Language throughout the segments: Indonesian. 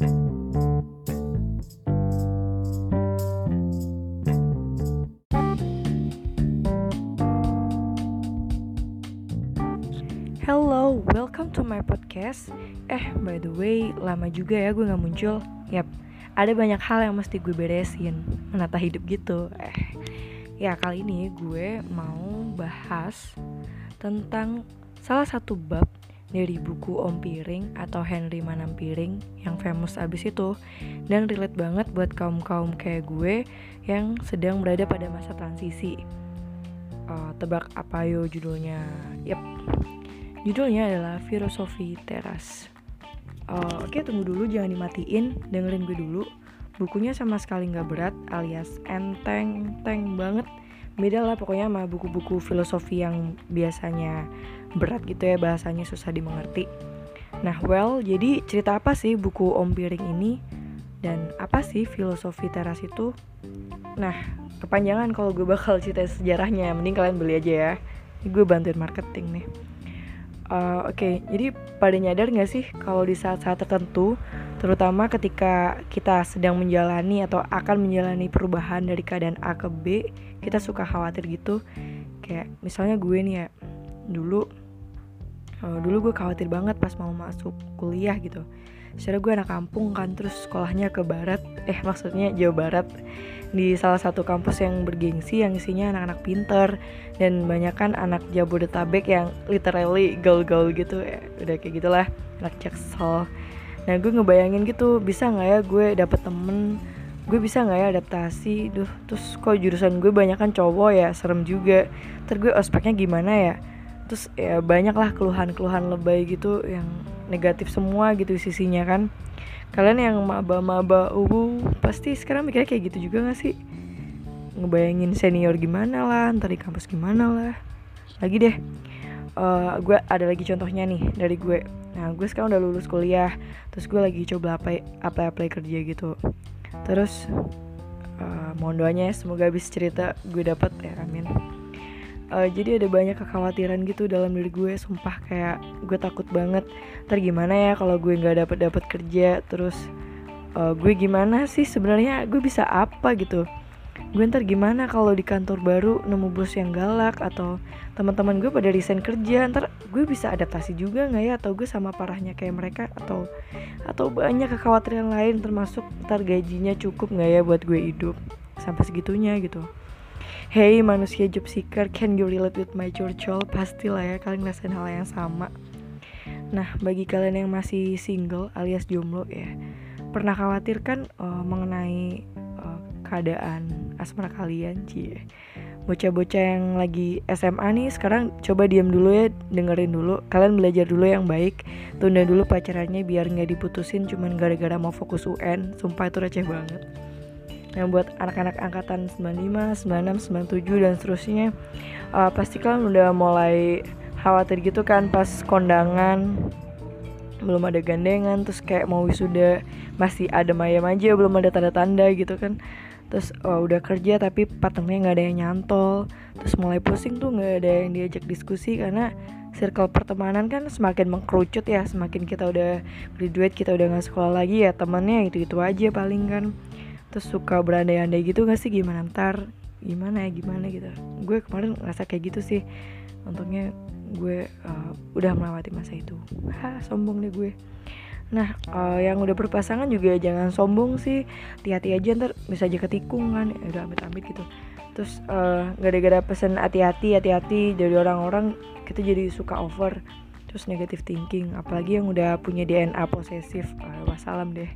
Hello, welcome to my podcast. Eh, by the way, lama juga ya gue gak muncul. Yap, ada banyak hal yang mesti gue beresin, menata hidup gitu. Eh, ya kali ini gue mau bahas tentang salah satu bab dari buku Om Piring atau Henry Manampiring yang famous abis itu dan relate banget buat kaum-kaum kayak gue yang sedang berada pada masa transisi. Uh, tebak apa yo judulnya? Yap, Judulnya adalah Filosofi Teras. Uh, Oke, okay, tunggu dulu, jangan dimatiin, dengerin gue dulu. Bukunya sama sekali nggak berat, alias enteng-teng banget. Beda lah pokoknya sama buku-buku filosofi yang biasanya berat gitu ya, bahasanya susah dimengerti. Nah, well, jadi cerita apa sih buku Om Piring ini? Dan apa sih filosofi teras itu? Nah, kepanjangan kalau gue bakal cerita sejarahnya, mending kalian beli aja ya. Ini gue bantuin marketing nih. Uh, Oke, okay, jadi pada nyadar nggak sih kalau di saat-saat tertentu, terutama ketika kita sedang menjalani atau akan menjalani perubahan dari keadaan A ke B, kita suka khawatir gitu. Kayak misalnya gue nih ya, dulu, dulu gue khawatir banget pas mau masuk kuliah gitu. Secara gue anak kampung kan, terus sekolahnya ke barat, eh maksudnya Jawa Barat di salah satu kampus yang bergengsi yang isinya anak-anak pinter dan banyak kan anak Jabodetabek yang literally gaul-gaul gitu ya udah kayak gitulah anak jaksel. Nah gue ngebayangin gitu bisa nggak ya gue dapet temen gue bisa nggak ya adaptasi duh terus kok jurusan gue banyak kan cowok ya serem juga. Terus gue ospeknya gimana ya terus ya banyak lah keluhan-keluhan lebay gitu yang negatif semua gitu sisinya kan. Kalian yang maba-maba uh pasti sekarang mikirnya kayak gitu juga gak sih? Ngebayangin senior gimana lah ntar di kampus gimana lah. Lagi deh uh, gue ada lagi contohnya nih dari gue. Nah gue sekarang udah lulus kuliah terus gue lagi coba apply apply apply kerja gitu. Terus uh, mohon doanya ya, semoga habis cerita gue dapat ya amin uh, jadi ada banyak kekhawatiran gitu dalam diri gue sumpah kayak gue takut banget. Ntar gimana ya kalau gue nggak dapat dapat kerja? Terus uh, gue gimana sih sebenarnya? Gue bisa apa gitu? Gue ntar gimana kalau di kantor baru nemu bos yang galak atau teman-teman gue pada resign kerja? Ntar gue bisa adaptasi juga nggak ya? Atau gue sama parahnya kayak mereka? Atau atau banyak kekhawatiran lain termasuk ntar gajinya cukup nggak ya buat gue hidup? Sampai segitunya gitu Hey manusia job seeker, can you relate with my curcol? Pastilah ya kalian ngerasain hal yang sama. Nah, bagi kalian yang masih single alias jomblo ya, pernah khawatir kan uh, mengenai uh, keadaan asmara kalian, cie? Bocah-bocah yang lagi SMA nih sekarang coba diam dulu ya, dengerin dulu. Kalian belajar dulu yang baik, tunda dulu pacarannya biar nggak diputusin cuman gara-gara mau fokus UN. Sumpah itu receh banget yang buat anak-anak angkatan 95, 96, 97 dan seterusnya. Uh, pasti kan udah mulai khawatir gitu kan pas kondangan belum ada gandengan terus kayak mau wisuda masih ada mayam aja belum ada tanda-tanda gitu kan. Terus oh, udah kerja tapi patengnya nggak ada yang nyantol. Terus mulai pusing tuh nggak ada yang diajak diskusi karena circle pertemanan kan semakin mengkerucut ya. Semakin kita udah graduate kita udah nggak sekolah lagi ya temannya itu itu aja paling kan terus suka berandai-andai gitu gak sih? Gimana? Ntar gimana ya? Gimana gitu. Gue kemarin ngerasa kayak gitu sih. Untungnya gue uh, udah melewati masa itu. Ha sombong deh gue. Nah uh, yang udah berpasangan juga jangan sombong sih. Hati-hati aja ntar bisa aja ketikung kan. Ya udah amit-amit gitu. Terus uh, gara-gara pesen hati-hati hati-hati dari orang-orang kita jadi suka over. Terus negative thinking. Apalagi yang udah punya DNA posesif. Uh, wassalam deh.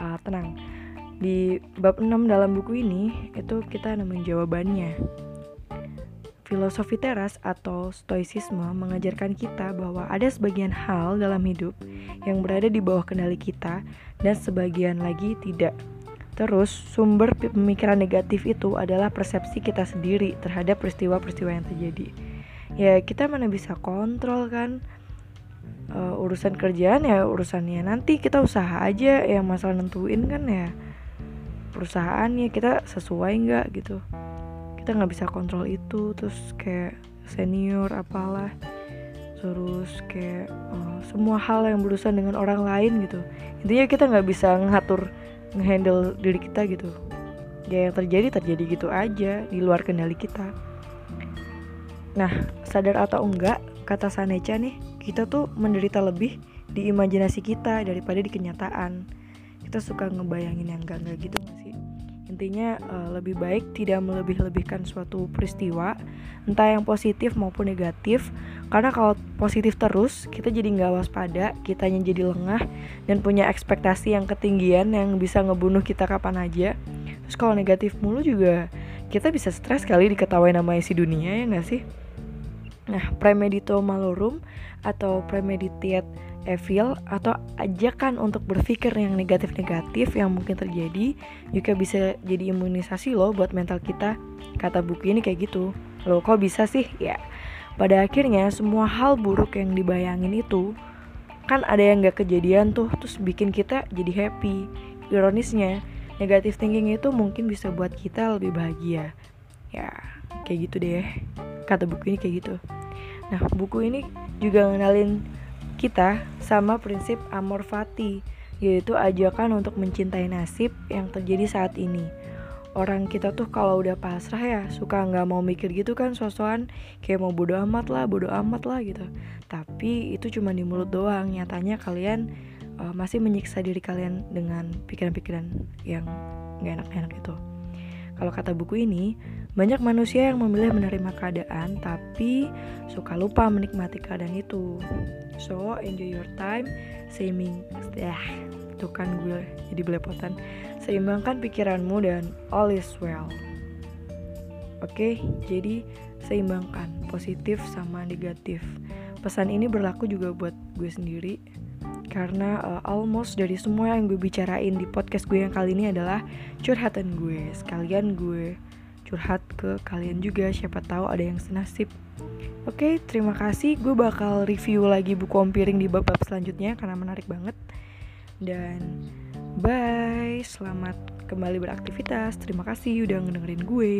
Uh, tenang di bab 6 dalam buku ini itu kita nemuin jawabannya. Filosofi teras atau stoicisme mengajarkan kita bahwa ada sebagian hal dalam hidup yang berada di bawah kendali kita dan sebagian lagi tidak. Terus, sumber pemikiran negatif itu adalah persepsi kita sendiri terhadap peristiwa-peristiwa yang terjadi. Ya, kita mana bisa kontrol kan? Uh, urusan kerjaan ya urusannya nanti kita usaha aja yang masalah nentuin kan ya perusahaannya kita sesuai nggak gitu. Kita nggak bisa kontrol itu terus kayak senior apalah. Terus kayak uh, semua hal yang berurusan dengan orang lain gitu. Intinya kita nggak bisa ngatur ngehandle diri kita gitu. Ya yang terjadi terjadi gitu aja di luar kendali kita. Nah sadar atau enggak kata Saneca nih kita tuh menderita lebih di imajinasi kita daripada di kenyataan. Kita suka ngebayangin yang enggak enggak gitu intinya uh, lebih baik tidak melebih-lebihkan suatu peristiwa entah yang positif maupun negatif. Karena kalau positif terus kita jadi nggak waspada kitanya jadi lengah dan punya ekspektasi yang ketinggian yang bisa ngebunuh kita kapan aja. Terus kalau negatif mulu juga kita bisa stres kali diketawain nama isi dunia ya nggak sih? Nah premedito malorum atau premeditate evil atau ajakan untuk berpikir yang negatif-negatif yang mungkin terjadi juga bisa jadi imunisasi loh buat mental kita. Kata buku ini kayak gitu. Loh kok bisa sih? Ya pada akhirnya semua hal buruk yang dibayangin itu kan ada yang gak kejadian tuh terus bikin kita jadi happy. Ironisnya negatif thinking itu mungkin bisa buat kita lebih bahagia. Ya kayak gitu deh. Kata buku ini kayak gitu. Nah buku ini juga ngenalin kita sama prinsip amor fati, yaitu ajakan untuk mencintai nasib yang terjadi saat ini. Orang kita tuh kalau udah pasrah ya suka nggak mau mikir gitu kan sosokan kayak mau bodo amat lah, bodo amat lah gitu. Tapi itu cuma di mulut doang. Nyatanya kalian uh, masih menyiksa diri kalian dengan pikiran-pikiran yang nggak enak-enak itu. Kalau kata buku ini, banyak manusia yang memilih menerima keadaan tapi suka lupa menikmati keadaan itu. So, enjoy your time, seimbang, ya, itu kan gue jadi belepotan. Seimbangkan pikiranmu dan all is well. Oke, okay, jadi seimbangkan positif sama negatif. Pesan ini berlaku juga buat gue sendiri karena uh, almost dari semua yang gue bicarain di podcast gue yang kali ini adalah curhatan gue. Sekalian gue curhat ke kalian juga, siapa tahu ada yang senasib. Oke, terima kasih. Gue bakal review lagi buku Om Piring di bab-bab selanjutnya karena menarik banget. Dan bye, selamat kembali beraktivitas. Terima kasih udah ngedengerin gue.